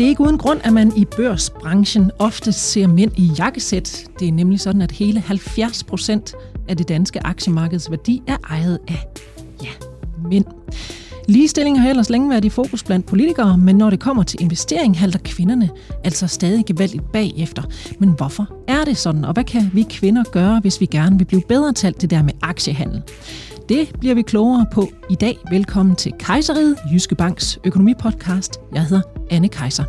Det er ikke uden grund, at man i børsbranchen ofte ser mænd i jakkesæt. Det er nemlig sådan, at hele 70 procent af det danske aktiemarkeds værdi er ejet af, ja, mænd. Ligestilling har ellers længe været i fokus blandt politikere, men når det kommer til investering, halter kvinderne altså stadig gevaldigt bagefter. Men hvorfor er det sådan, og hvad kan vi kvinder gøre, hvis vi gerne vil blive bedre talt det der med aktiehandel? Det bliver vi klogere på i dag. Velkommen til Kejseriet, Jyske Banks økonomipodcast. Jeg hedder Anne Kejser.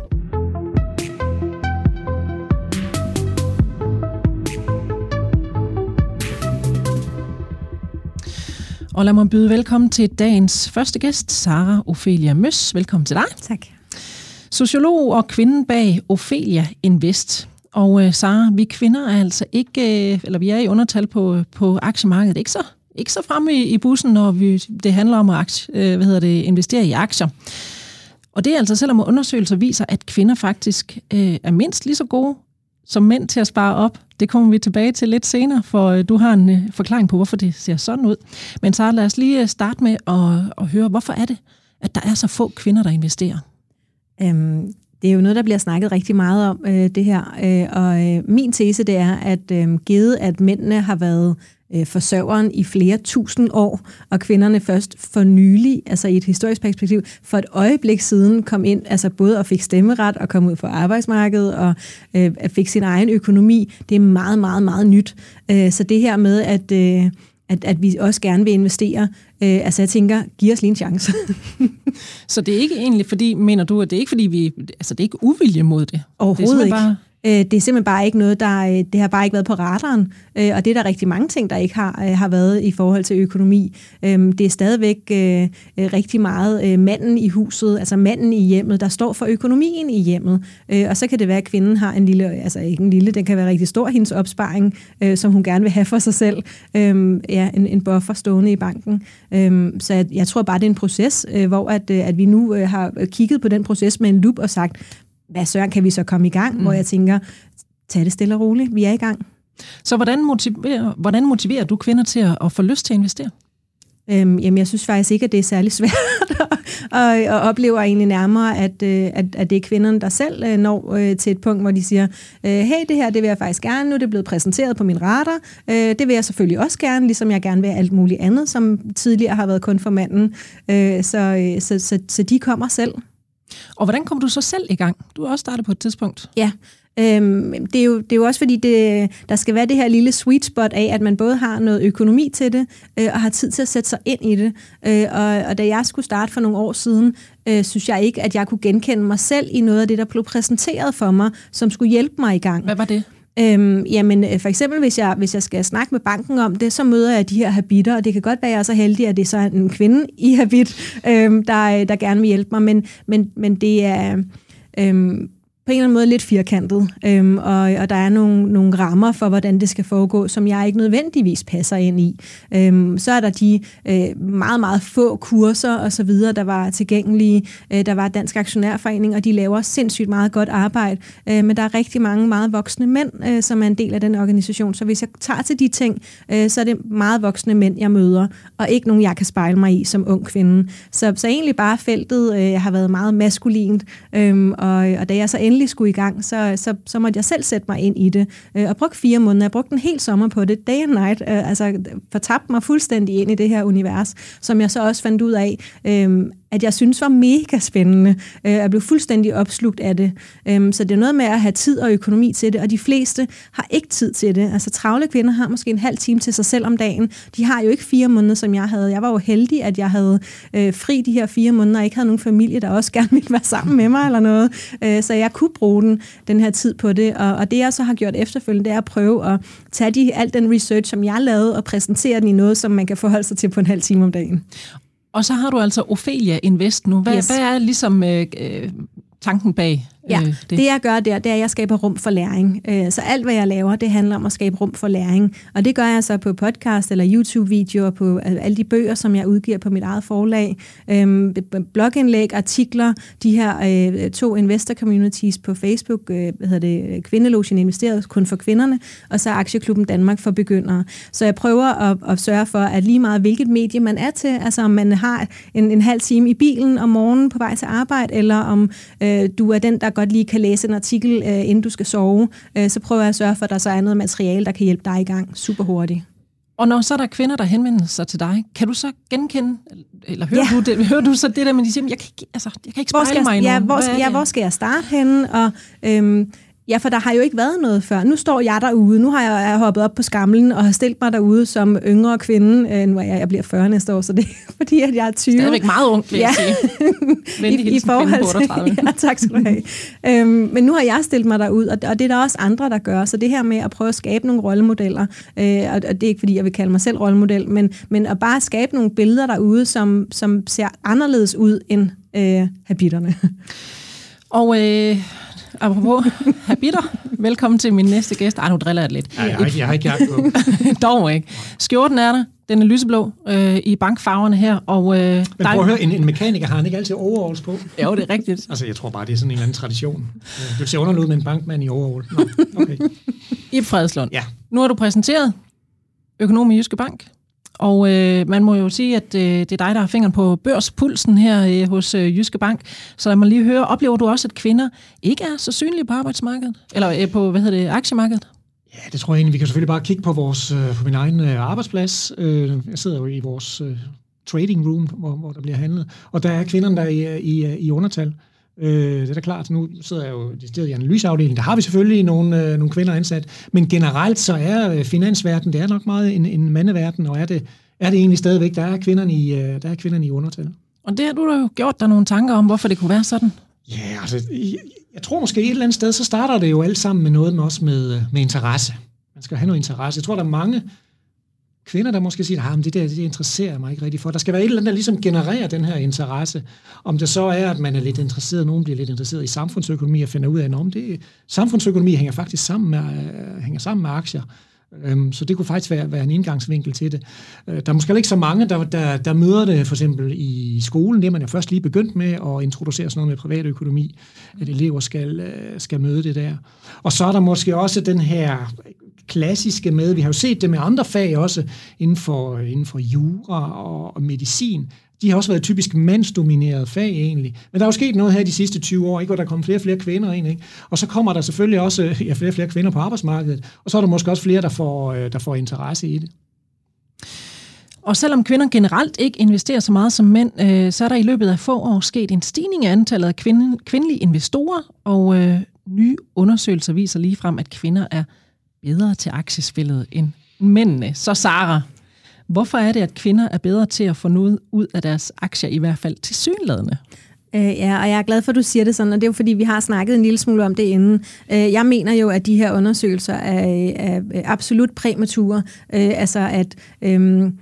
Og lad mig byde velkommen til dagens første gæst, Sara Ophelia Møs. Velkommen til dig. Tak. Sociolog og kvinden bag Ophelia Invest. Og uh, Sara, vi kvinder er altså ikke, uh, eller vi er i undertal på, på aktiemarkedet, ikke så, ikke så fremme i, i bussen, når vi, det handler om at aktie, øh, hvad hedder det, investere i aktier. Og det er altså selvom undersøgelser viser, at kvinder faktisk øh, er mindst lige så gode som mænd til at spare op. Det kommer vi tilbage til lidt senere, for øh, du har en øh, forklaring på, hvorfor det ser sådan ud. Men så lad os lige øh, starte med at, at høre, hvorfor er det, at der er så få kvinder, der investerer? Øhm, det er jo noget, der bliver snakket rigtig meget om, øh, det her. Øh, og øh, min tese det er, at øh, givet at mændene har været øh, forsørgeren i flere tusind år, og kvinderne først for nylig, altså i et historisk perspektiv, for et øjeblik siden kom ind, altså både og fik stemmeret og kom ud på arbejdsmarkedet og øh, fik sin egen økonomi. Det er meget, meget, meget nyt. Øh, så det her med, at... Øh, at, at vi også gerne vil investere. Øh, altså jeg tænker, giv os lige en chance. så det er ikke egentlig fordi, mener du, at det er ikke fordi vi, altså det er ikke uvilje mod det? Overhovedet det er ikke. Bare Øh, det er simpelthen bare ikke noget, der øh, det har bare ikke været på radaren, øh, og det er der rigtig mange ting, der ikke har, øh, har været i forhold til økonomi. Øhm, det er stadigvæk øh, øh, rigtig meget manden i huset, altså manden i hjemmet, der står for økonomien i hjemmet, og så kan det være, at kvinden har en lille, altså ikke en lille, den kan være rigtig stor, hendes opsparing, som hun gerne vil have for sig selv, øhm, ja, en, en buffer stående i banken. Øhm, så jeg, jeg tror bare, det er en proces, hvor at, at vi nu har kigget på den proces med en lup og sagt, hvad søren kan vi så komme i gang? Mm. Hvor jeg tænker, tag det stille og roligt, vi er i gang. Så hvordan motiverer, hvordan motiverer du kvinder til at, at få lyst til at investere? Øhm, jamen, jeg synes faktisk ikke, at det er særlig svært, og, og oplever egentlig nærmere, at, øh, at, at det er kvinderne, der selv øh, når øh, til et punkt, hvor de siger, hey, det her, det vil jeg faktisk gerne, nu er det blevet præsenteret på min radar, det vil jeg selvfølgelig også gerne, ligesom jeg gerne vil alt muligt andet, som tidligere har været kun for manden, så, så, så, så de kommer selv. Og hvordan kom du så selv i gang? Du har også startet på et tidspunkt. Ja, Øhm, det, er jo, det er jo også fordi, det, der skal være det her lille sweet spot af, at man både har noget økonomi til det, øh, og har tid til at sætte sig ind i det. Øh, og, og da jeg skulle starte for nogle år siden, øh, synes jeg ikke, at jeg kunne genkende mig selv i noget af det, der blev præsenteret for mig, som skulle hjælpe mig i gang. Hvad var det? Øhm, jamen, øh, for eksempel, hvis jeg, hvis jeg skal snakke med banken om det, så møder jeg de her habiter, og det kan godt være, at jeg er så heldig, at det er så en kvinde i habit, øhm, der, øh, der gerne vil hjælpe mig, men, men, men det er... Øhm, på en eller anden måde lidt firkantet, øhm, og, og der er nogle, nogle rammer for, hvordan det skal foregå, som jeg ikke nødvendigvis passer ind i. Øhm, så er der de øh, meget, meget få kurser og så videre, der var tilgængelige. Øh, der var Dansk Aktionærforening, og de laver sindssygt meget godt arbejde, øh, men der er rigtig mange meget voksne mænd, øh, som er en del af den organisation. Så hvis jeg tager til de ting, øh, så er det meget voksne mænd, jeg møder, og ikke nogen, jeg kan spejle mig i som ung kvinde. Så, så egentlig bare feltet øh, har været meget maskulint, øh, og, og da jeg så endelig skulle i gang, så, så, så måtte jeg selv sætte mig ind i det. Øh, og brugte fire måneder. Jeg brugte en hel sommer på det, day and night. Øh, altså fortabte mig fuldstændig ind i det her univers, som jeg så også fandt ud af, øh, at jeg synes var mega spændende. Øh, jeg blev fuldstændig opslugt af det. Øhm, så det er noget med at have tid og økonomi til det, og de fleste har ikke tid til det. Altså travle kvinder har måske en halv time til sig selv om dagen. De har jo ikke fire måneder, som jeg havde. Jeg var jo heldig, at jeg havde øh, fri de her fire måneder, og ikke havde nogen familie, der også gerne ville være sammen med mig eller noget. Øh, så jeg kunne bruge den, den her tid på det. Og, og det jeg så har gjort efterfølgende, det er at prøve at tage de, al den research, som jeg lavede, og præsentere den i noget, som man kan forholde sig til på en halv time om dagen. Og så har du altså Ophelia Invest nu. Hvad, yes. hvad er ligesom øh, øh tanken bag Ja, øh, det. det jeg gør der, det er, at jeg skaber rum for læring. Øh, så alt, hvad jeg laver, det handler om at skabe rum for læring. Og det gør jeg så på podcast eller YouTube-videoer, på alle de bøger, som jeg udgiver på mit eget forlag. Øh, blogindlæg, artikler, de her øh, to investor communities på Facebook, øh, hvad hedder det, Kvindelogen investeret kun for kvinderne, og så Aktieklubben Danmark for begyndere. Så jeg prøver at, at sørge for, at lige meget hvilket medie man er til, altså om man har en, en halv time i bilen om morgenen på vej til arbejde, eller om øh, du er den, der godt lige kan læse en artikel, øh, inden du skal sove, øh, så prøver jeg at sørge for, at der så er noget materiale, der kan hjælpe dig i gang super hurtigt. Og når så er der kvinder, der henvender sig til dig, kan du så genkende, eller hører, ja. du, det, hører du så det der, men de siger, jeg kan ikke, altså, jeg kan ikke spejle mig i ja, hvor, skal, ja, hvor skal jeg starte henne? Og, øhm, Ja, for der har jo ikke været noget før. Nu står jeg derude. Nu har jeg, jeg hoppet op på skamlen og har stillet mig derude som yngre kvinde. Øh, nu er jeg, jeg bliver 40 næste år, så det er fordi, at jeg er 20. Stadigvæk meget ung, vil ja. jeg sige. I, i forhold til, ja, tak skal du have. øhm, men nu har jeg stillet mig derud, og, og det er der også andre, der gør. Så det her med at prøve at skabe nogle rollemodeller, øh, og, og det er ikke fordi, jeg vil kalde mig selv rollemodel, men, men at bare skabe nogle billeder derude, som, som ser anderledes ud end øh, habitterne. Og øh, apropos habiter, velkommen til min næste gæst. Ej, nu driller jeg lidt. Ja, jeg har ikke, jeg har ikke jagt på. Dog ikke. Skjorten er der. Den er lyseblå øh, i bankfarverne her. Og, øh, Men prøv at høre, en, en mekaniker har han ikke altid overalls på? Jo, det er rigtigt. altså, jeg tror bare, det er sådan en eller anden tradition. Du ser underlud med en bankmand i overall. Nå, okay. I Fredslund. Ja. Nu har du præsenteret økonom i Jyske Bank. Og øh, man må jo sige, at øh, det er dig, der har fingeren på børspulsen her øh, hos øh, Jyske Bank. Så lad mig lige høre, oplever du også, at kvinder ikke er så synlige på arbejdsmarkedet? Eller øh, på, hvad hedder det, aktiemarkedet? Ja, det tror jeg egentlig. Vi kan selvfølgelig bare kigge på, vores, øh, på min egen øh, arbejdsplads. Øh, jeg sidder jo i vores øh, trading room, hvor, hvor der bliver handlet. Og der er kvinderne der i, øh, i, øh, i undertal. Øh, det er da klart, nu sidder jeg jo i i analyseafdelingen, der har vi selvfølgelig nogle, øh, nogle kvinder ansat, men generelt så er øh, finansverden, det er nok meget en, en mandeverden, og er det, er det egentlig stadigvæk, der er kvinderne i, øh, der er kvinderne i undertal. Og det har du da jo gjort dig nogle tanker om, hvorfor det kunne være sådan? Ja, altså, jeg, jeg tror måske et eller andet sted, så starter det jo alt sammen med noget med, også med, med interesse. Man skal have noget interesse. Jeg tror, der er mange kvinder, der måske siger, at ah, det der det interesserer mig ikke rigtig for. Der skal være et eller andet, der ligesom genererer den her interesse. Om det så er, at man er lidt interesseret, nogen bliver lidt interesseret i samfundsøkonomi og finder ud af, om det, samfundsøkonomi hænger faktisk sammen med, øh, hænger sammen med aktier. Øhm, så det kunne faktisk være, være en indgangsvinkel til det. Øh, der er måske ikke så mange, der, der, der møder det for eksempel i skolen. Det er man jo først lige begyndt med at introducere sådan noget med privatøkonomi, at elever skal, øh, skal møde det der. Og så er der måske også den her klassiske med. Vi har jo set det med andre fag også, inden for, inden for jura og, og medicin. De har også været typisk mandsdominerede fag egentlig. Men der er jo sket noget her de sidste 20 år, ikke? hvor der kommer flere og flere kvinder ind. Ikke? Og så kommer der selvfølgelig også ja, flere og flere kvinder på arbejdsmarkedet. Og så er der måske også flere, der får, øh, der får interesse i det. Og selvom kvinder generelt ikke investerer så meget som mænd, øh, så er der i løbet af få år sket en stigning i antallet af kvinde, kvindelige investorer, og øh, nye undersøgelser viser lige frem, at kvinder er bedre til aktiespillet end mændene. Så Sara, hvorfor er det, at kvinder er bedre til at få noget ud af deres aktier, i hvert fald til synlædende? Øh, ja, og jeg er glad for, at du siger det sådan, og det er jo fordi, vi har snakket en lille smule om det inden. Øh, jeg mener jo, at de her undersøgelser er, er absolut præmature. Øh, altså at øh,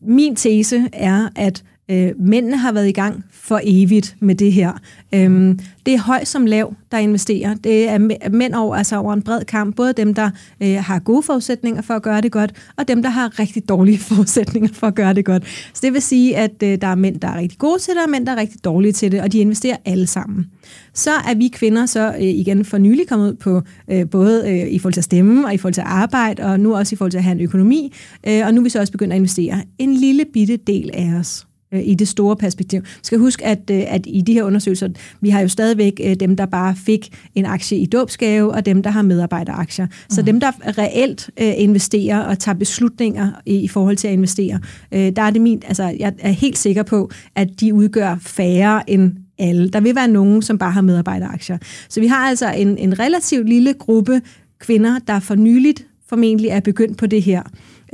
min tese er, at øh, mændene har været i gang for evigt med det her. Øhm, det er høj som lav, der investerer. Det er mænd over, altså over en bred kamp. Både dem, der øh, har gode forudsætninger for at gøre det godt, og dem, der har rigtig dårlige forudsætninger for at gøre det godt. Så det vil sige, at øh, der er mænd, der er rigtig gode til det, og mænd, der er rigtig dårlige til det, og de investerer alle sammen. Så er vi kvinder så øh, igen for nylig kommet ud på øh, både øh, i forhold til at stemme, og i forhold til at arbejde, og nu også i forhold til at have en økonomi, øh, og nu er vi så også begyndt at investere en lille bitte del af os i det store perspektiv. Vi skal huske, at, øh, at i de her undersøgelser, vi har jo stadigvæk øh, dem, der bare fik en aktie i dåbsgave, og dem, der har medarbejderaktier. Mm. Så dem, der reelt øh, investerer og tager beslutninger i, forhold til at investere, øh, der er det min, altså jeg er helt sikker på, at de udgør færre end alle. Der vil være nogen, som bare har medarbejderaktier. Så vi har altså en, en relativt lille gruppe kvinder, der for nyligt formentlig er begyndt på det her.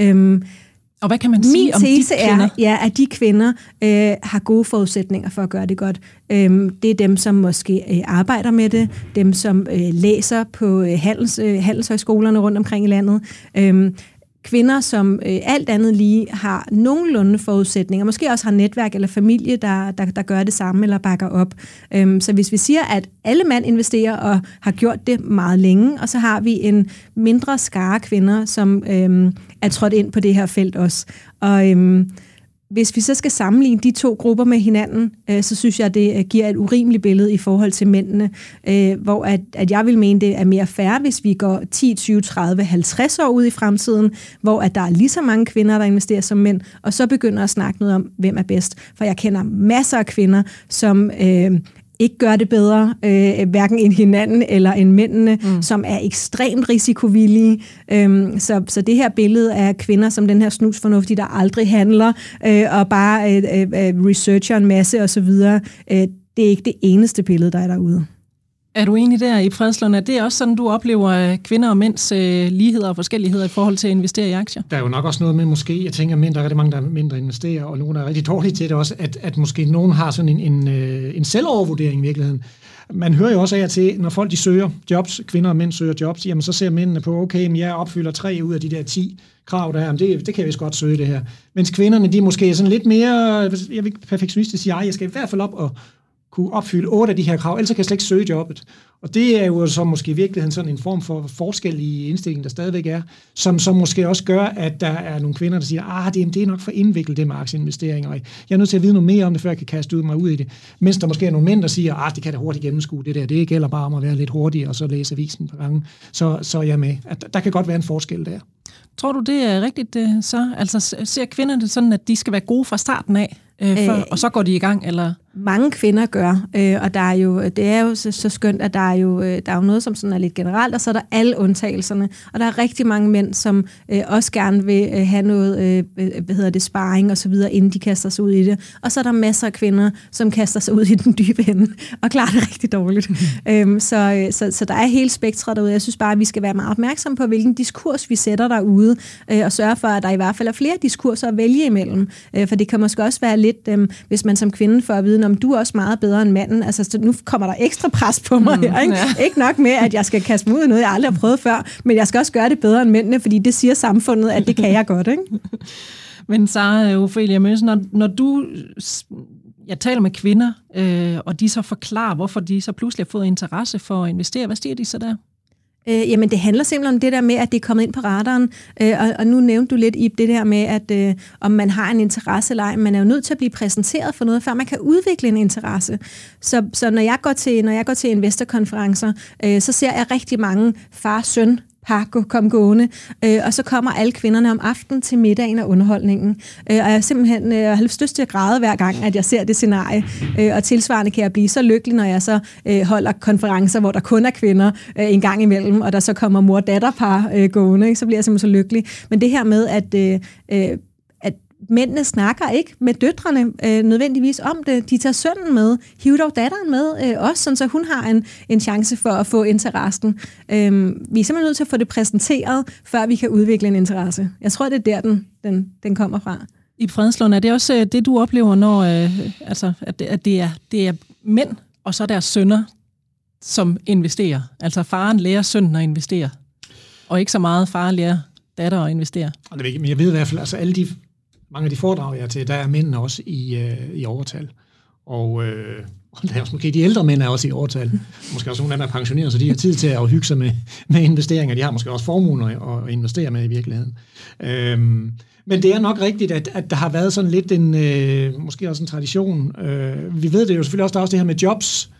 Øhm, og hvad kan man sige Min om tese de kvinder? er, ja, at de kvinder øh, har gode forudsætninger for at gøre det godt. Øhm, det er dem, som måske øh, arbejder med det, dem, som øh, læser på øh, handels, øh, handelshøjskolerne rundt omkring i landet. Øhm, kvinder, som øh, alt andet lige har nogenlunde forudsætninger, måske også har netværk eller familie, der, der, der gør det samme eller bakker op. Øhm, så hvis vi siger, at alle mænd investerer og har gjort det meget længe, og så har vi en mindre skare kvinder, som øhm, er trådt ind på det her felt også. Og øhm, hvis vi så skal sammenligne de to grupper med hinanden, øh, så synes jeg, det øh, giver et urimeligt billede i forhold til mændene, øh, hvor at, at jeg vil mene, det er mere fair, hvis vi går 10, 20, 30, 50 år ud i fremtiden, hvor at der er lige så mange kvinder, der investerer som mænd, og så begynder at snakke noget om, hvem er bedst. For jeg kender masser af kvinder, som øh, ikke gør det bedre, øh, hverken end hinanden eller end mændene, mm. som er ekstremt risikovillige. Øhm, så, så det her billede af kvinder som den her snusfornuftige, der aldrig handler, øh, og bare øh, øh, øh researcher en masse osv., øh, det er ikke det eneste billede, der er derude. Er du enig der i Fredslund, at det er også sådan, du oplever øh, kvinder og mænds øh, ligheder og forskelligheder i forhold til at investere i aktier? Der er jo nok også noget med måske, jeg tænker, at der er rigtig mange, der er mindre investerer, og nogle er rigtig dårlige til det også, at, at måske nogen har sådan en, en, øh, en selvovervurdering i virkeligheden. Man hører jo også af til, når folk de søger jobs, kvinder og mænd søger jobs, jamen så ser mændene på, okay, men jeg opfylder tre ud af de der 10 krav, der er, det, det kan jeg vist godt søge det her. Mens kvinderne, de er måske sådan lidt mere, jeg vil perfektionistisk sige, jeg skal i hvert fald op og kunne opfylde otte af de her krav, ellers kan jeg slet ikke søge jobbet. Og det er jo så måske i virkeligheden sådan en form for forskel i indstillingen, der stadigvæk er, som så måske også gør, at der er nogle kvinder, der siger, ah, det, det er nok for indviklet det med aktieinvesteringer, og jeg er nødt til at vide noget mere om det, før jeg kan kaste ud mig ud i det. Mens der måske er nogle mænd, der siger, ah, det kan da hurtigt gennemskue det der, det gælder bare om at være lidt hurtig, og så læse avisen på gangen. Så, så er jeg med. At der kan godt være en forskel der. Tror du, det er rigtigt så? Altså ser kvinderne sådan, at de skal være gode fra starten af, øh, for, øh, og så går de i gang, eller? Mange kvinder gør, øh, og der er jo, det er jo så, så skønt, at der er jo, øh, der er jo noget, som sådan er lidt generelt, og så er der alle undtagelserne, og der er rigtig mange mænd, som øh, også gerne vil øh, have noget, øh, hvad hedder det, sparring og så videre, inden de kaster sig ud i det, og så er der masser af kvinder, som kaster sig ud i den dybe ende, og klarer det rigtig dårligt. Mm. øhm, så, øh, så, så der er hele spektret derude. Jeg synes bare, at vi skal være meget opmærksom på, hvilken diskurs vi sætter derude, øh, og sørge for, at der i hvert fald er flere diskurser at vælge imellem, øh, for det kan måske også være lidt, øh, hvis man som kvinde får at vide, om du er også meget bedre end manden. Altså, så nu kommer der ekstra pres på mig mm, her. Ikke? Ja. ikke nok med, at jeg skal kaste mig ud i noget, jeg aldrig har prøvet før, men jeg skal også gøre det bedre end mændene, fordi det siger samfundet, at det kan jeg godt. Ikke? men så, Ophelia Mønsen, når, når du jeg taler med kvinder, øh, og de så forklarer, hvorfor de så pludselig har fået interesse for at investere. Hvad siger de så der? Øh, jamen, det handler simpelthen om det der med, at det er kommet ind på radaren. Øh, og, og nu nævnte du lidt i det der med, at øh, om man har en interesse eller ej. Man er jo nødt til at blive præsenteret for noget, før man kan udvikle en interesse. Så, så når jeg går til, når jeg går til investorkonferencer, øh, så ser jeg rigtig mange far-søn par kom gående, øh, og så kommer alle kvinderne om aftenen til middagen og underholdningen. Øh, og jeg simpelthen øh, har lyst til at græde hver gang, at jeg ser det scenarie. Øh, og tilsvarende kan jeg blive så lykkelig, når jeg så øh, holder konferencer, hvor der kun er kvinder øh, en gang imellem, og der så kommer mor-datterpar øh, gående, ikke? så bliver jeg simpelthen så lykkelig. Men det her med, at øh, øh mændene snakker ikke med døtrene øh, nødvendigvis om det. De tager sønnen med, hiver dog datteren med øh, også, sådan så hun har en, en chance for at få interessen. Øh, vi er simpelthen nødt til at få det præsenteret, før vi kan udvikle en interesse. Jeg tror, det er der, den, den, den kommer fra. I Fredslund, er det også øh, det, du oplever, når øh, altså, at, det, at det, er, det er mænd, og så deres sønner, som investerer? Altså faren lærer sønnen at investere, og ikke så meget far lærer datter at investere? Men jeg ved i hvert fald, altså alle de mange af de foredrag, jeg er til, der er mændene også i, øh, i overtal. Og, øh, og der er også måske de ældre mænd er også i overtal. Måske også nogle af dem er pensioneret, så de har tid til at hygge sig med, med investeringer. De har måske også formuer at, at investere med i virkeligheden. Øhm, men det er nok rigtigt, at, at der har været sådan lidt en, øh, måske også en tradition. Øh, vi ved det jo selvfølgelig også, der er også det her med jobs,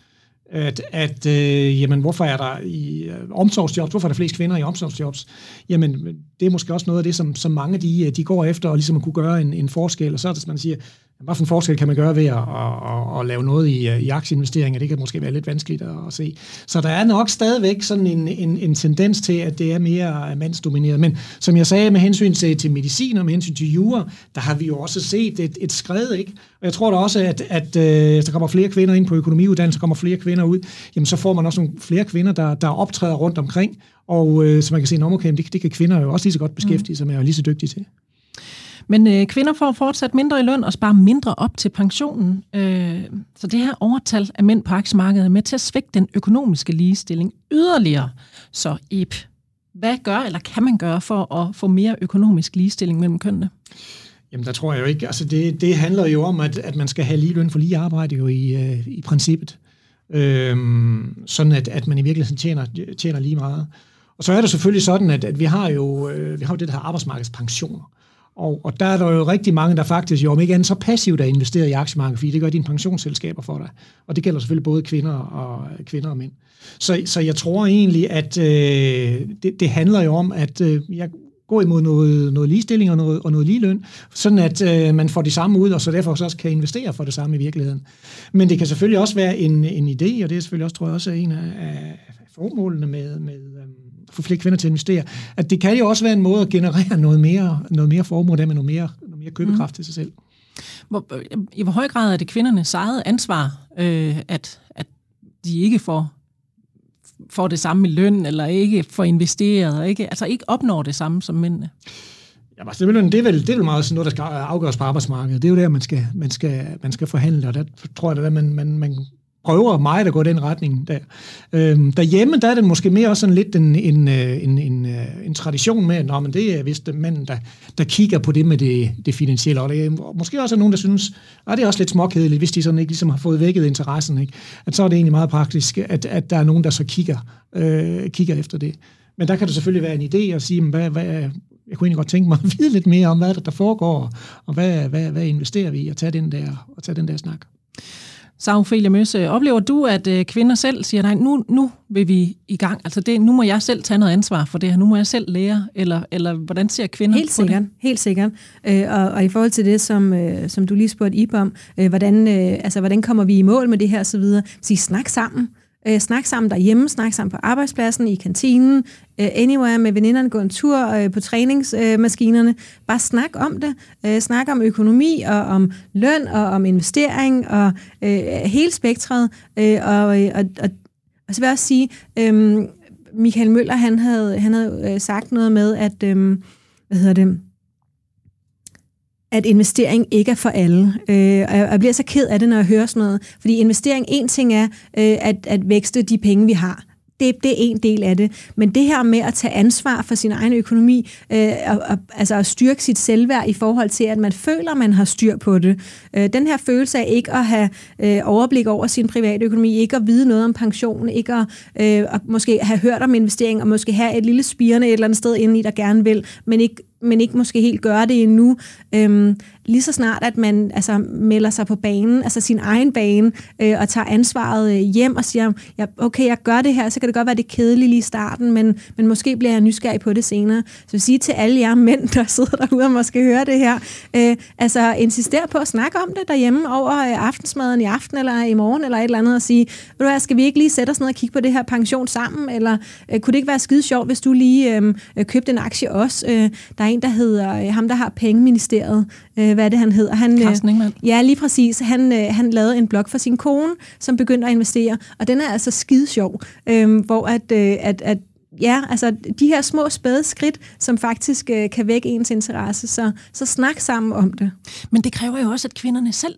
at, at øh, jamen, hvorfor er der i øh, omsorgsjobs, hvorfor er der flest kvinder i omsorgsjobs? Jamen, det er måske også noget af det, som, som mange de, øh, de går efter, og ligesom at kunne gøre en, en forskel, og så er det, man siger, hvad for en forskel kan man gøre ved at, at, at, at lave noget i, øh, i aktieinvesteringer? Det kan måske være lidt vanskeligt at, at se. Så der er nok stadigvæk sådan en, en, en tendens til, at det er mere øh, mandsdomineret. Men som jeg sagde, med hensyn til, til medicin og med hensyn til jura, der har vi jo også set et, et skred, ikke? Og jeg tror da også, at, at, at øh, der kommer flere kvinder ind på økonomiuddannelse, kommer flere kvinder ud, jamen så får man også nogle flere kvinder, der, der optræder rundt omkring, og øh, så man kan se, at okay, det, det kan kvinder jo også lige så godt beskæftige sig med, og lige så dygtige til. Men øh, kvinder får fortsat mindre i løn og sparer mindre op til pensionen. Øh, så det her overtal af mænd på aktiemarkedet er med til at svække den økonomiske ligestilling yderligere. Så Ip, hvad gør eller kan man gøre for at få mere økonomisk ligestilling mellem kønnene? Jamen, der tror jeg jo ikke. Altså, det, det handler jo om, at, at man skal have lige løn for lige arbejde jo i, øh, i princippet. Øhm, sådan at, at man i virkeligheden tjener, tjener lige meget. Og så er det selvfølgelig sådan, at, at vi har jo øh, vi har jo det, der hedder arbejdsmarkedspensioner. Og, og der er der jo rigtig mange, der faktisk jo om ikke andet så passivt er investeret i aktiemarkedet, fordi det gør dine pensionsselskaber for dig. Og det gælder selvfølgelig både kvinder og, øh, kvinder og mænd. Så, så jeg tror egentlig, at øh, det, det handler jo om, at øh, jeg går imod noget, noget ligestilling og noget, og noget ligeløn, sådan at øh, man får det samme ud, og så derfor også kan investere for det samme i virkeligheden. Men det kan selvfølgelig også være en, en idé, og det er selvfølgelig også, tror jeg, også en af, af formålene med, med øh, få flere kvinder til at investere, at det kan jo også være en måde at generere noget mere, noget mere formue, der med noget mere, noget mere købekraft mm. til sig selv. Hvor, I hvor høj grad er det kvindernes eget ansvar, øh, at, at de ikke får, får det samme i løn, eller ikke får investeret, ikke, altså ikke opnår det samme som mændene? Ja, altså, det, er vel, det, er vel, det er vel meget sådan noget, der skal afgøres på arbejdsmarkedet. Det er jo der, man skal, man skal, man skal forhandle, og der tror jeg, at man, man, man prøver meget at gå den retning der. Øhm, derhjemme, der er det måske mere også sådan lidt en, en, øh, en, en, øh, en tradition med, at men det er vist manden, der, der kigger på det med det, det finansielle. Og det er måske også nogen, der synes, at det er også lidt småkedeligt, hvis de sådan ikke ligesom har fået vækket interessen. Ikke? At så er det egentlig meget praktisk, at, at der er nogen, der så kigger, øh, kigger efter det. Men der kan det selvfølgelig være en idé at sige, hvad, hvad, jeg kunne egentlig godt tænke mig at vide lidt mere om, hvad der, der foregår, og hvad, hvad, hvad investerer vi i at tage den der, og tage den der snak. Så Ophelia Møsse, oplever du, at øh, kvinder selv siger, nej, nu, nu vil vi i gang, altså det, nu må jeg selv tage noget ansvar for det her, nu må jeg selv lære, eller, eller hvordan ser kvinder helt på sikkert, det? Helt sikkert, øh, og, og i forhold til det, som, øh, som du lige spurgte Ib om, øh, hvordan, øh, altså, hvordan kommer vi i mål med det her osv., så, så snak sammen, Øh, snak sammen derhjemme, snak sammen på arbejdspladsen, i kantinen, øh, anywhere med veninderne, gå en tur øh, på træningsmaskinerne. Bare snak om det. Øh, snak om økonomi og om løn og om investering og øh, hele spektret. Øh, og, øh, og, og, og så vil jeg også sige, øh, Michael Møller, han havde, han havde øh, sagt noget med, at, øh, hvad hedder det, at investering ikke er for alle. Øh, og jeg bliver så ked af det, når jeg hører sådan noget. Fordi investering, en ting er øh, at, at vækste de penge, vi har. Det, det er en del af det. Men det her med at tage ansvar for sin egen økonomi, øh, og, og, altså at styrke sit selvværd i forhold til, at man føler, man har styr på det. Øh, den her følelse af ikke at have øh, overblik over sin private økonomi, ikke at vide noget om pension, ikke at, øh, at måske have hørt om investering, og måske have et lille spirende et eller andet sted inde i, der gerne vil, men ikke men ikke måske helt gøre det endnu. Øhm, lige så snart, at man altså, melder sig på banen, altså sin egen bane, øh, og tager ansvaret øh, hjem og siger, ja, okay, jeg gør det her, så kan det godt være, det er kedeligt lige i starten, men, men måske bliver jeg nysgerrig på det senere. Så jeg vil sige til alle jer mænd, der sidder derude og måske hører det her, øh, altså insister på at snakke om det derhjemme over øh, aftensmaden i aften eller i morgen eller et eller andet, og sige, ved du hvad, skal vi ikke lige sætte os ned og kigge på det her pension sammen, eller øh, kunne det ikke være skide sjovt, hvis du lige øhm, øh, købte en aktie også? Øh, der er en, der hedder, øh, ham der har pengeministeriet, øh, hvad er det, han hedder? Han, øh, Ja, lige præcis. Han, øh, han lavede en blog for sin kone, som begyndte at investere, og den er altså skide sjov, øh, hvor at, øh, at, at ja, altså de her små spæde skridt, som faktisk øh, kan vække ens interesse, så, så snak sammen om det. Men det kræver jo også, at kvinderne selv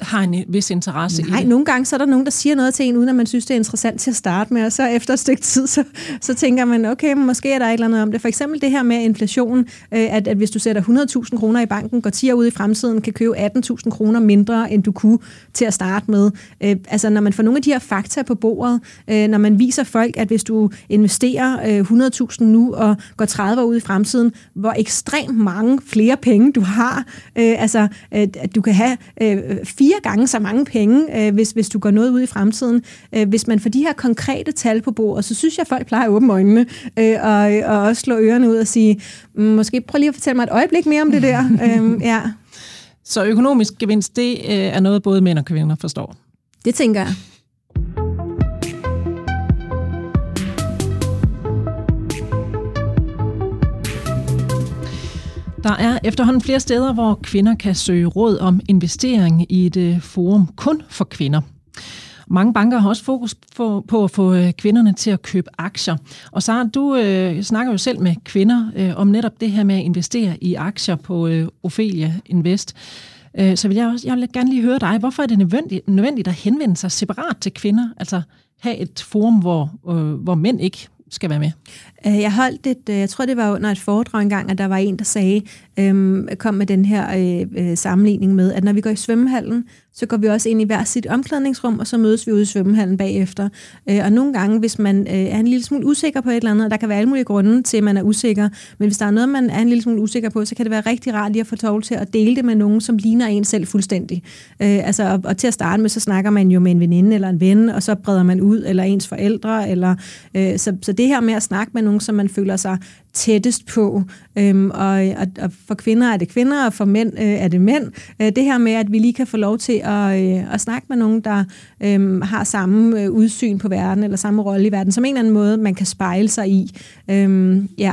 har en vis interesse Nej, i det. nogle gange så er der nogen, der siger noget til en, uden at man synes, det er interessant til at starte med, og så efter et stykke tid, så, så tænker man, okay, måske er der et eller andet om det. For eksempel det her med inflationen, øh, at, at hvis du sætter 100.000 kroner i banken, går 10 år ud i fremtiden, kan købe 18.000 kroner mindre, end du kunne til at starte med. Øh, altså, når man får nogle af de her fakta på bordet, øh, når man viser folk, at hvis du investerer 100.000 nu og går 30 år ud i fremtiden, hvor ekstremt mange flere penge du har, altså, at du kan have fire fire gange så mange penge, øh, hvis, hvis du går noget ud i fremtiden. Øh, hvis man får de her konkrete tal på bordet, så synes jeg, at folk plejer at åbne øjnene øh, og, og også slå ørerne ud og sige, mm, måske prøv lige at fortælle mig et øjeblik mere om det der. øh, ja. Så økonomisk gevinst, det øh, er noget, både mænd og kvinder forstår? Det tænker jeg. Der er efterhånden flere steder, hvor kvinder kan søge råd om investering i et øh, forum kun for kvinder. Mange banker har også fokus på, på at få øh, kvinderne til at købe aktier. Og Sara, du øh, snakker jo selv med kvinder øh, om netop det her med at investere i aktier på øh, Ophelia Invest. Øh, så vil jeg, også, jeg vil gerne lige høre dig, hvorfor er det nødvendigt, nødvendigt at henvende sig separat til kvinder? Altså have et forum, hvor, øh, hvor mænd ikke skal være med? Øh, jeg holdt et, øh, jeg tror det var under et foredrag engang, at der var en, der sagde, øhm, kom med den her øh, øh, sammenligning med, at når vi går i svømmehallen, så går vi også ind i hver sit omklædningsrum, og så mødes vi ude i svømmehallen bagefter. Øh, og nogle gange, hvis man øh, er en lille smule usikker på et eller andet, der kan være alle mulige grunde til, at man er usikker, men hvis der er noget, man er en lille smule usikker på, så kan det være rigtig rart lige at få tov til at dele det med nogen, som ligner en selv fuldstændig. Øh, altså, og, og til at starte med, så snakker man jo med en veninde eller en ven, og så breder man ud, eller ens forældre, eller, øh, så, så det her med at snakke med nogen, som man føler sig tættest på. Øhm, og, og, og for kvinder er det kvinder, og for mænd øh, er det mænd. Øh, det her med, at vi lige kan få lov til at, øh, at snakke med nogen, der øh, har samme øh, udsyn på verden, eller samme rolle i verden, som en eller anden måde, man kan spejle sig i. Øh, ja.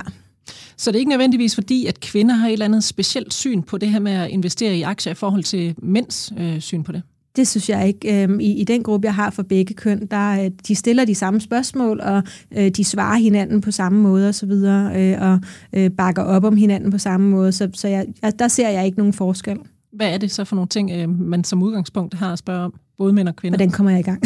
Så det er ikke nødvendigvis fordi, at kvinder har et eller andet specielt syn på det her med at investere i aktier i forhold til mænds øh, syn på det? Det synes jeg ikke. Øhm, I, I den gruppe, jeg har for begge køn, der øh, de stiller de samme spørgsmål, og øh, de svarer hinanden på samme måde osv., og, øh, og øh, bakker op om hinanden på samme måde. Så, så jeg, der ser jeg ikke nogen forskel. Hvad er det så for nogle ting, øh, man som udgangspunkt har at spørge om? Både mænd og kvinder. Hvordan kommer jeg i gang?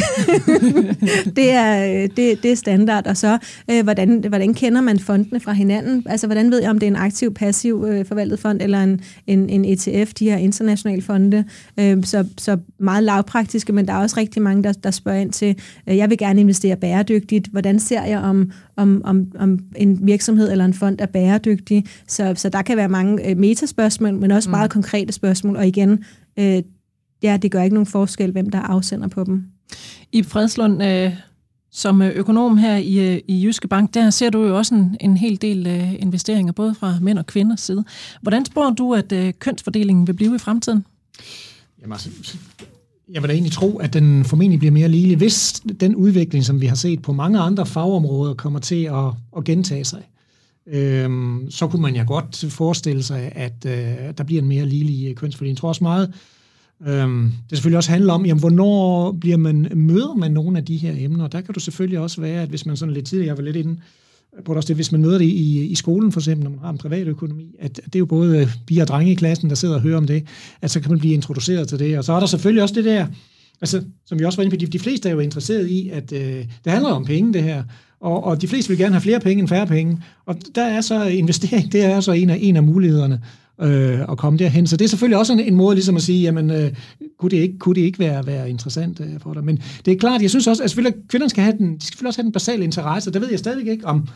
det, er, det, det er standard. Og så, øh, hvordan, hvordan kender man fondene fra hinanden? Altså, hvordan ved jeg, om det er en aktiv, passiv øh, forvaltet fond, eller en, en, en ETF, de her internationale fonde? Øh, så, så meget lavpraktiske, men der er også rigtig mange, der, der spørger ind til, øh, jeg vil gerne investere bæredygtigt. Hvordan ser jeg, om, om, om, om en virksomhed eller en fond er bæredygtig? Så, så der kan være mange øh, metaspørgsmål, men også mm. meget konkrete spørgsmål. Og igen, øh, ja, det gør ikke nogen forskel, hvem der afsender på dem. I Fredslund, øh, som økonom her i, øh, i Jyske Bank, der ser du jo også en, en hel del øh, investeringer, både fra mænd og kvinders side. Hvordan spår du, at øh, kønsfordelingen vil blive i fremtiden? Jamen, altså, jeg vil da egentlig tro, at den formentlig bliver mere ligelig, hvis den udvikling, som vi har set på mange andre fagområder, kommer til at, at gentage sig. Øhm, så kunne man ja godt forestille sig, at øh, der bliver en mere ligelig kønsfordeling. Jeg tror også meget, Øhm, det selvfølgelig også handler om, jamen, hvornår bliver man, møder man nogle af de her emner? Der kan du selvfølgelig også være, at hvis man sådan lidt tidligere, jeg var lidt inde på det også det, hvis man møder det i, i skolen for eksempel, når man har en privat økonomi, at det er jo både piger og drenge i klassen, der sidder og hører om det, at så kan man blive introduceret til det. Og så er der selvfølgelig også det der, altså, som vi også var inde på, de, de fleste er jo interesseret i, at øh, det handler om penge, det her. Og, og de fleste vil gerne have flere penge end færre penge. Og der er så investering, det er så en af, en af mulighederne øh, at komme derhen. Så det er selvfølgelig også en, en måde ligesom at sige, jamen, øh, kunne det ikke, kunne det ikke være, være interessant øh, for dig? Men det er klart, jeg synes også, at selvfølgelig, kvinderne skal have den, de skal selvfølgelig også have den basale interesse. Der ved jeg stadig ikke om,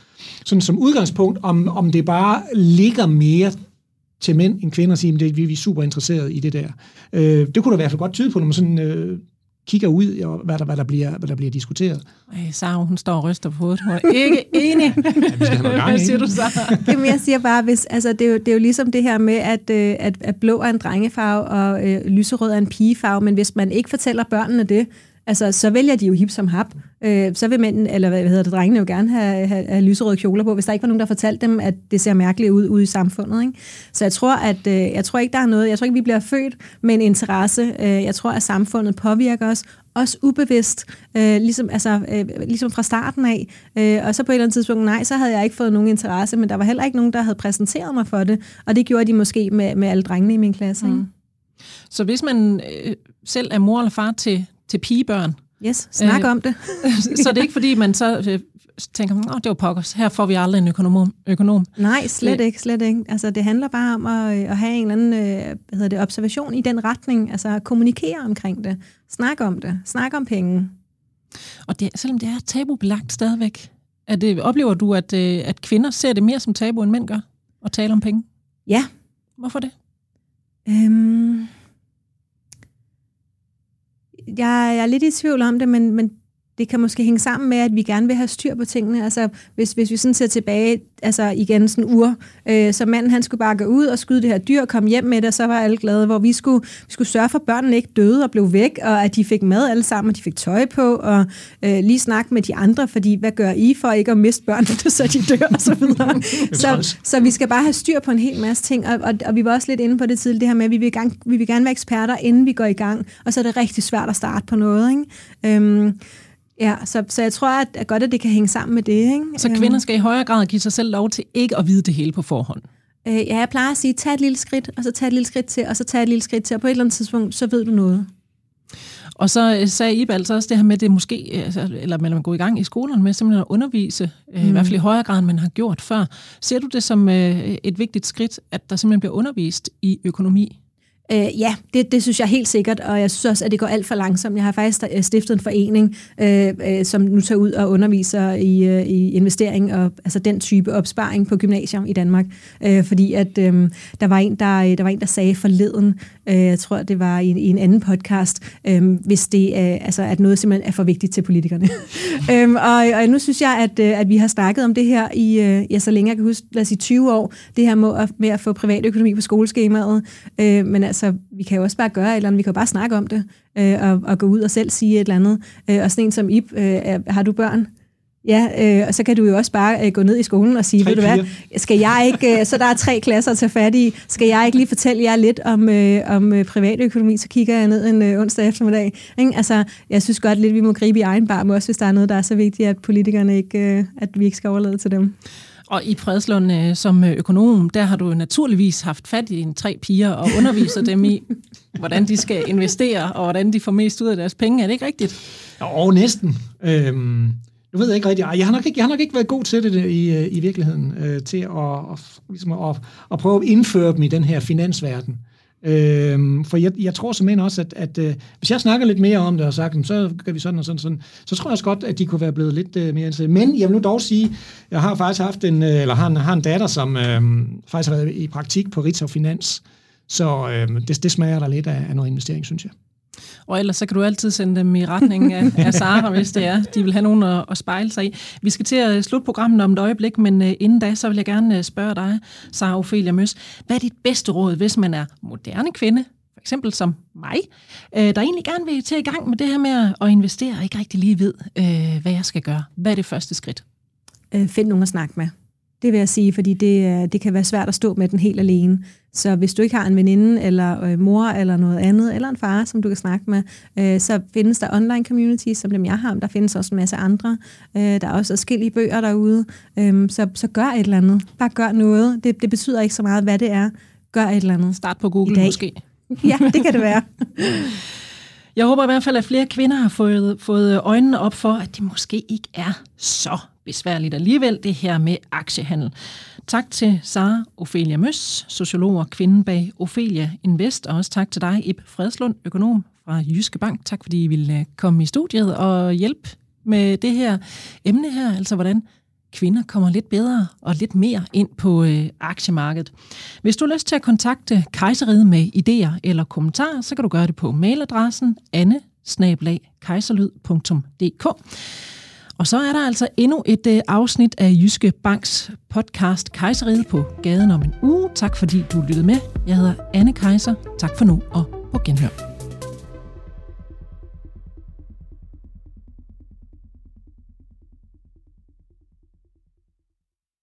sådan som udgangspunkt, om, om det bare ligger mere til mænd end kvinder at sige, at vi, vi er super interesserede i det der. Øh, det kunne da i hvert fald godt tyde på, når man sådan øh, kigger ud, og hvad der, hvad der, bliver, hvad der bliver diskuteret. Ej, Sarah, hun står og ryster på hovedet. Hun er ikke enig. ja, hvad siger du så? Jamen, jeg siger bare, hvis, altså, det, er jo, det er jo ligesom det her med, at, øh, at, at blå er en drengefarve, og øh, lyserød er en pigefarve, men hvis man ikke fortæller børnene det, altså, så vælger de jo hip som hap. Øh, så vil mænden, eller hvad hedder det, drengene jo gerne have, have, have lyserøde kjoler på, hvis der ikke var nogen, der fortalte dem, at det ser mærkeligt ud ude i samfundet. Ikke? Så jeg tror, at øh, jeg tror ikke, der er noget, jeg tror ikke, vi bliver født med en interesse. Øh, jeg tror, at samfundet påvirker os, også ubevidst, øh, ligesom, altså, øh, ligesom fra starten af. Øh, og så på et eller andet tidspunkt, nej, så havde jeg ikke fået nogen interesse, men der var heller ikke nogen, der havde præsenteret mig for det. Og det gjorde de måske med, med alle drengene i min klasse. Ikke? Mm. Så hvis man øh, selv er mor eller far til, til pigebørn, Yes, snak øh, om det. så det er ikke fordi, man så øh, tænker, at det var pokkers, her får vi aldrig en økonom. økonom. Nej, slet ikke, slet ikke. Altså, det handler bare om at, øh, at have en eller anden øh, hvad hedder det, observation i den retning, altså at kommunikere omkring det, snak om det, snak om penge. Og det, selvom det er tabubelagt stadigvæk, er det, oplever du, at, at kvinder ser det mere som tabu, end mænd gør, at tale om penge? Ja. Hvorfor det? Øhm, jeg, jeg er lidt i tvivl om det, men, men det kan måske hænge sammen med, at vi gerne vil have styr på tingene. Altså, hvis, hvis vi sådan ser tilbage, altså igen sådan ur, øh, så manden han skulle bare gå ud og skyde det her dyr og komme hjem med det, og så var alle glade, hvor vi skulle, vi skulle sørge for, at børnene ikke døde og blev væk, og at de fik mad alle sammen, og de fik tøj på, og øh, lige snakke med de andre, fordi hvad gør I for ikke at miste børnene, så de dør, og så videre. så, så vi skal bare have styr på en hel masse ting, og, og, og vi var også lidt inde på det tidligere, det her med, at vi vil, gang, vi vil gerne være eksperter, inden vi går i gang, og så er det rigtig svært at starte på noget. Ikke? Øhm, Ja, så, så jeg tror at, at godt, at det kan hænge sammen med det. Ikke? Så kvinder skal i højere grad give sig selv lov til ikke at vide det hele på forhånd? Øh, ja, jeg plejer at sige, tag et lille skridt, og så tag et lille skridt til, og så tag et lille skridt til, og på et eller andet tidspunkt, så ved du noget. Og så øh, sagde Ibe altså også det her med, at det måske, altså, eller man gå i gang i skolerne med simpelthen at undervise, mm. i hvert fald i højere grad, end man har gjort før. Ser du det som øh, et vigtigt skridt, at der simpelthen bliver undervist i økonomi? Øh, ja, det, det synes jeg helt sikkert, og jeg synes også, at det går alt for langsomt. Jeg har faktisk øh, stiftet en forening, øh, øh, som nu tager ud og underviser i, øh, i investering og altså den type opsparing på gymnasium i Danmark. Øh, fordi at øh, der, var en, der, øh, der var en, der sagde forleden, øh, jeg tror, det var i, i en anden podcast, øh, hvis det er, altså, at noget simpelthen er for vigtigt til politikerne. øh, og, og nu synes jeg, at, at vi har snakket om det her i, øh, ja, så længe jeg kan huske, lad os sige 20 år, det her med at, med at få privatøkonomi på skoleskemaet. Øh, men altså, vi kan jo også bare gøre et eller andet, vi kan jo bare snakke om det, øh, og, og gå ud og selv sige et eller andet. Øh, og sådan en som Ip, øh, har du børn? Ja, øh, og så kan du jo også bare øh, gå ned i skolen og sige, tre ved du hvad, skal jeg ikke, øh, så der er tre klasser at tage fat i, skal jeg ikke lige fortælle jer lidt om, øh, om øh, privatøkonomi, så kigger jeg ned en øh, onsdag eftermiddag. Ikke? Altså, jeg synes godt lidt, vi må gribe i egen barm, også hvis der er noget, der er så vigtigt, at politikerne ikke, øh, at vi ikke skal overlade til dem. Og i Fredslund øh, som øh, økonom, der har du naturligvis haft fat i en tre piger og underviser dem i, hvordan de skal investere, og hvordan de får mest ud af deres penge. Er det ikke rigtigt? Jo, næsten. Øhm, nu ved jeg ikke rigtigt. Jeg har nok ikke, jeg har nok ikke været god til det øh, i, øh, i virkeligheden, øh, til at, at, ligesom at, at prøve at indføre dem i den her finansverden. Øhm, for jeg, jeg tror simpelthen også, at, at øh, hvis jeg snakker lidt mere om det og sagt, så gør vi sådan og sådan, sådan så tror jeg også godt, at de kunne være blevet lidt øh, mere interesseret. Men jeg vil nu dog sige, jeg har faktisk haft en, øh, eller har en, har en datter, som øh, faktisk har været i praktik på Ritzau Finans, så øh, det, det smager der lidt af, af noget investering, synes jeg. Og ellers så kan du altid sende dem i retning af, af Sara, hvis det er. De vil have nogen at, at spejle sig i. Vi skal til at slutte programmet om et øjeblik, men øh, inden da, så vil jeg gerne øh, spørge dig, Sara Ophelia Møs. Hvad er dit bedste råd, hvis man er moderne kvinde, for eksempel som mig, øh, der egentlig gerne vil til i gang med det her med at investere, og ikke rigtig lige ved, hvad jeg skal gøre? Hvad er det første skridt? Find nogen at snakke med. Det vil jeg sige, fordi det, det kan være svært at stå med den helt alene. Så hvis du ikke har en veninde, eller øh, mor, eller noget andet, eller en far, som du kan snakke med, øh, så findes der online communities, som dem jeg har, der findes også en masse andre. Øh, der er også forskellige bøger derude. Øh, så, så gør et eller andet. Bare gør noget. Det, det betyder ikke så meget, hvad det er. Gør et eller andet. Start på Google måske. ja, det kan det være. Jeg håber i hvert fald, at flere kvinder har fået, fået øjnene op for, at det måske ikke er så besværligt alligevel, det her med aktiehandel. Tak til Sara Ophelia Møs, sociolog og kvinde bag Ophelia Invest, og også tak til dig, Ib Fredslund, økonom fra Jyske Bank. Tak fordi I ville øh, komme i studiet og hjælpe med det her emne her, altså hvordan kvinder kommer lidt bedre og lidt mere ind på øh, aktiemarkedet. Hvis du har lyst til at kontakte Kejseriet med idéer eller kommentarer, så kan du gøre det på mailadressen anne og så er der altså endnu et øh, afsnit af Jyske Banks podcast Kejseriet på gaden om en uge. Tak fordi du lyttede med. Jeg hedder Anne Kejser. Tak for nu og på genhør.